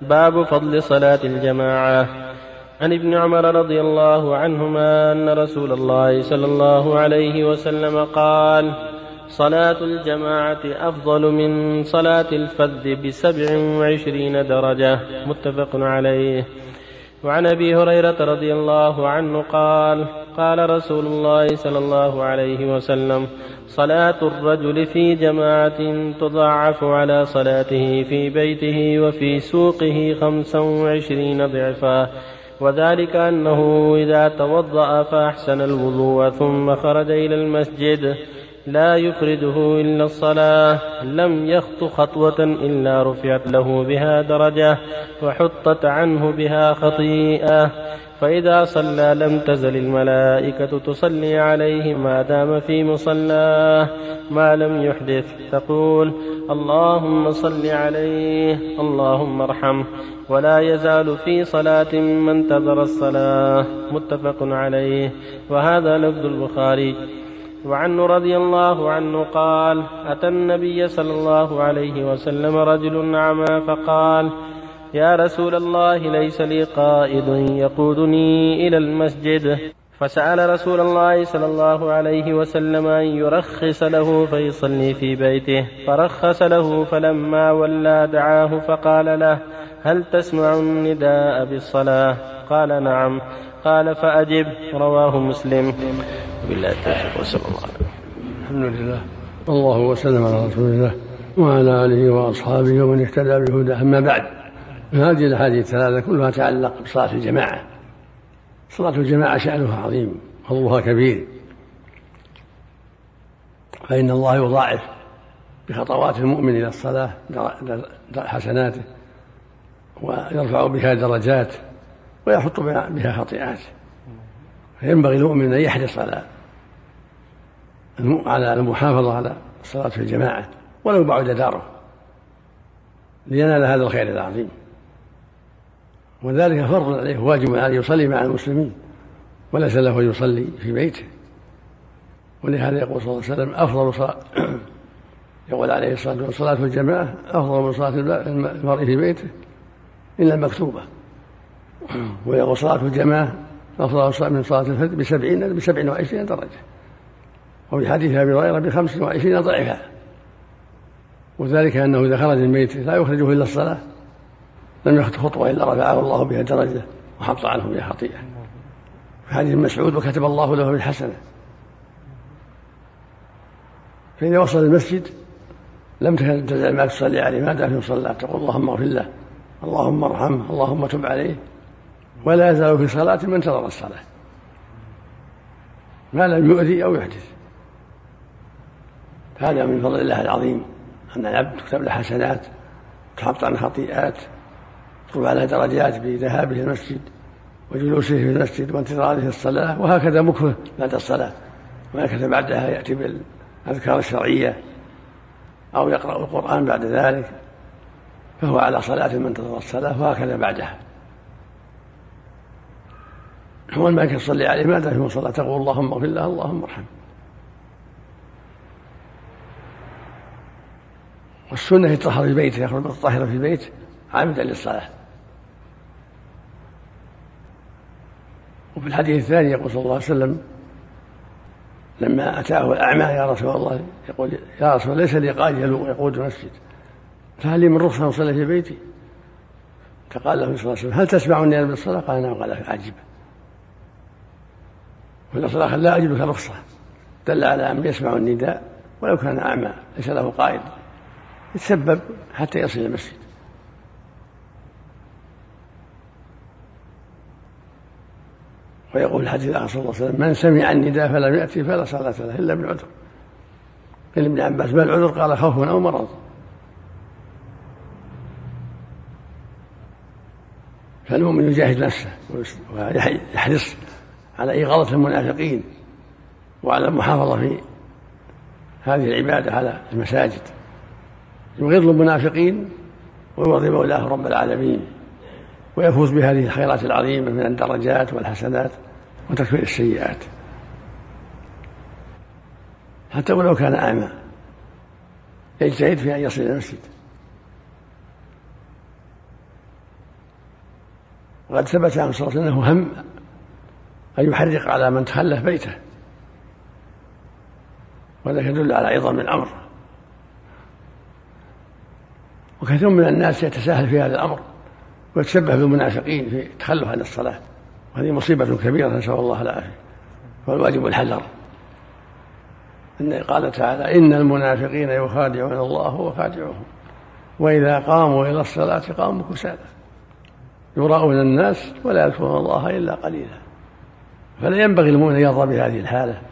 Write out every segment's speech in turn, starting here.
باب فضل صلاة الجماعة. عن ابن عمر رضي الله عنهما أن رسول الله صلى الله عليه وسلم قال صلاة الجماعة أفضل من صلاة الفذ بسبع وعشرين درجة. متفق عليه. وعن أبي هريرة رضي الله عنه قال قال رسول الله صلى الله عليه وسلم صلاة الرجل في جماعة تضاعف على صلاته في بيته وفي سوقه خمسا وعشرين ضعفا وذلك أنه إذا توضأ فأحسن الوضوء ثم خرج إلى المسجد. لا يفرده إلا الصلاة لم يخط خطوة إلا رفعت له بها درجة وحطت عنه بها خطيئة. فإذا صلى لم تزل الملائكة تصلي عليه ما دام في مصلاه ما لم يحدث تقول اللهم صل عليه اللهم ارحمه ولا يزال في صلاة من انتظر الصلاة متفق عليه. وهذا لفظ البخاري. وعنه رضي الله عنه قال أتى النبي صلى الله عليه وسلم رجل أعمى فقال يا رسول الله ليس لي قائد يقودني إلى المسجد. فسأل رسول الله صلى الله عليه وسلم أن يرخص له فيصلي في بيته. فرخص له فلما ولى دعاه فقال له هل تسمع النداء بالصلاة؟ قال نعم. قال فأجب. رواه مسلم. بالله التوفيق وصلى الله عليه الحمد لله. والله وسلم على رسول الله وعلى آله وأصحابه ومن اهتدى بهداه. أما بعد هذه الأحاديث الثلاثة كلها تتعلق بصلاة الجماعة. صلاة الجماعة شأنها عظيم فضلها كبير. فإن الله يضاعف بخطوات المؤمن إلى الصلاة حسناته ويرفع بها درجات ويحط بها خطيئات. فينبغي المؤمن أن يحرص على على المحافظة على الصلاة في الجماعة ولو بعد داره. لينال هذا الخير العظيم. وذلك فرض عليه واجب عليه يصلي مع المسلمين وليس له يصلي في بيته. ولهذا يقول صلى الله عليه وسلم أفضل صلاة يقول عليه الصلاة والسلام صلاة الجماعة أفضل من صلاة المرء في بيته إلا المكتوبة. ويقول صلاة الجماعة أفضل من صلاة الفجر بسبعين بسبع وعشرين درجة. وفي حديث أبي هريرة بخمس وعشرين ضعفا. وذلك أنه إذا خرج من بيته لا يخرجه إلا الصلاة. لم يخط خطوة إلا رفعه الله بها درجه وحط عنه بها خطيئة. في حديث مسعود وكتب الله له بالحسنة. فإذا وصل المسجد لم تزل ما تصلي عليه. ما دام في مصلاه تقول اللهم اغفر له. اللهم ارحمه اللهم تب عليه. ولا يزال في صلاة من انتظر الصلاة. ما لم يؤذي أو يحدث. هذا من فضل الله العظيم. أن العبد تكتب له حسنات تحط عنه خطيئات. ترفع له درجات بذهابه المسجد وجلوسه في المسجد وانتظاره الصلاة وهكذا مكره بعد الصلاة وهكذا بعدها يأتي بالأذكار الشرعية أو يقرأ القرآن بعد ذلك فهو على صلاة من انتظر الصلاة وهكذا بعدها. هو الملك يصلي عليه ما دام صلاة تقول اللهم اغفر له اللهم ارحمه. والسنة يطهر في بيته يخرج متطهرا في البيت عامدا للصلاة. وفي الحديث الثاني يقول صلى الله عليه وسلم لما أتاه الأعمى يا رسول الله يقول يا رسول الله ليس لي قائد يقود المسجد. فهل لي من رخصة أصلي في بيتي؟ فقال له صلى الله عليه وسلم هل تسمعني أنا بالصلاة؟ قال نعم. قال عجب. والأصل لا أجد لك رخصة. دل على أن يسمع النداء ولو كان أعمى ليس له قائد يتسبب حتى يصل المسجد. ويقول الحديث عن صلى الله عليه وسلم من سمع النداء فلم يأتي فلا صلاة له إلا بالعذر. قال ابن عباس ما العذر قال خوف أو مرض. فالمؤمن يجاهد نفسه ويحرص على إغاظة المنافقين وعلى المحافظة في هذه العبادة على المساجد. يغض المنافقين ويرضي مولاه رب العالمين ويفوز بهذه الخيرات العظيمة من الدرجات والحسنات. وتكفير السيئات. حتى ولو كان أعمى يجتهد في أن يصل إلى المسجد. وقد ثبت عن صلى الله إنه هم أن يحرق على من تخلف بيته. وذلك يدل على عظم الأمر. وكثير من الناس يتساهل في هذا الأمر ويتشبه بالمنافقين في التخلف عن الصلاة. وهذه مصيبة كبيرة نسأل الله العافية. فالواجب الحذر. إن قال تعالى إن المنافقين يخادعون الله وخادعهم. وإذا قاموا إلى الصلاة قاموا كسالى. يراؤون الناس ولا يذكرون الله إلا قليلا. فلا ينبغي المؤمن أن يرضى بهذه الحالة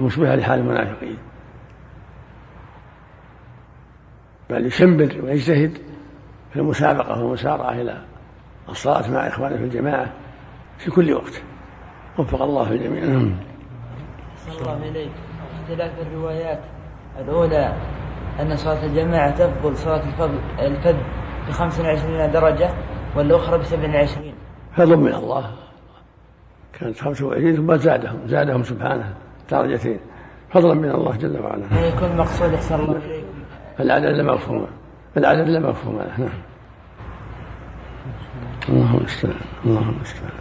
المشبهة لحال المنافقين. بل يشمر ويجتهد في المسابقة والمسارعة إلى الصلاة مع إخوانه في الجماعة. في كل وقت. وفق الله الجميع. الله إليك اختلاف الروايات. الأولى أن صلاة الجماعة تفضل صلاة الفضل الفذ ب 25 درجة والأخرى ب 27 فضل من الله. كانت 25 ثم زادهم زادهم سبحانه درجتين. فضلا من الله جل وعلا. يكون مقصود أحسن الله إليكم العدد لا مفهوم العدد لا مفهوم له نعم. اللهم المستعان اللهم المستعان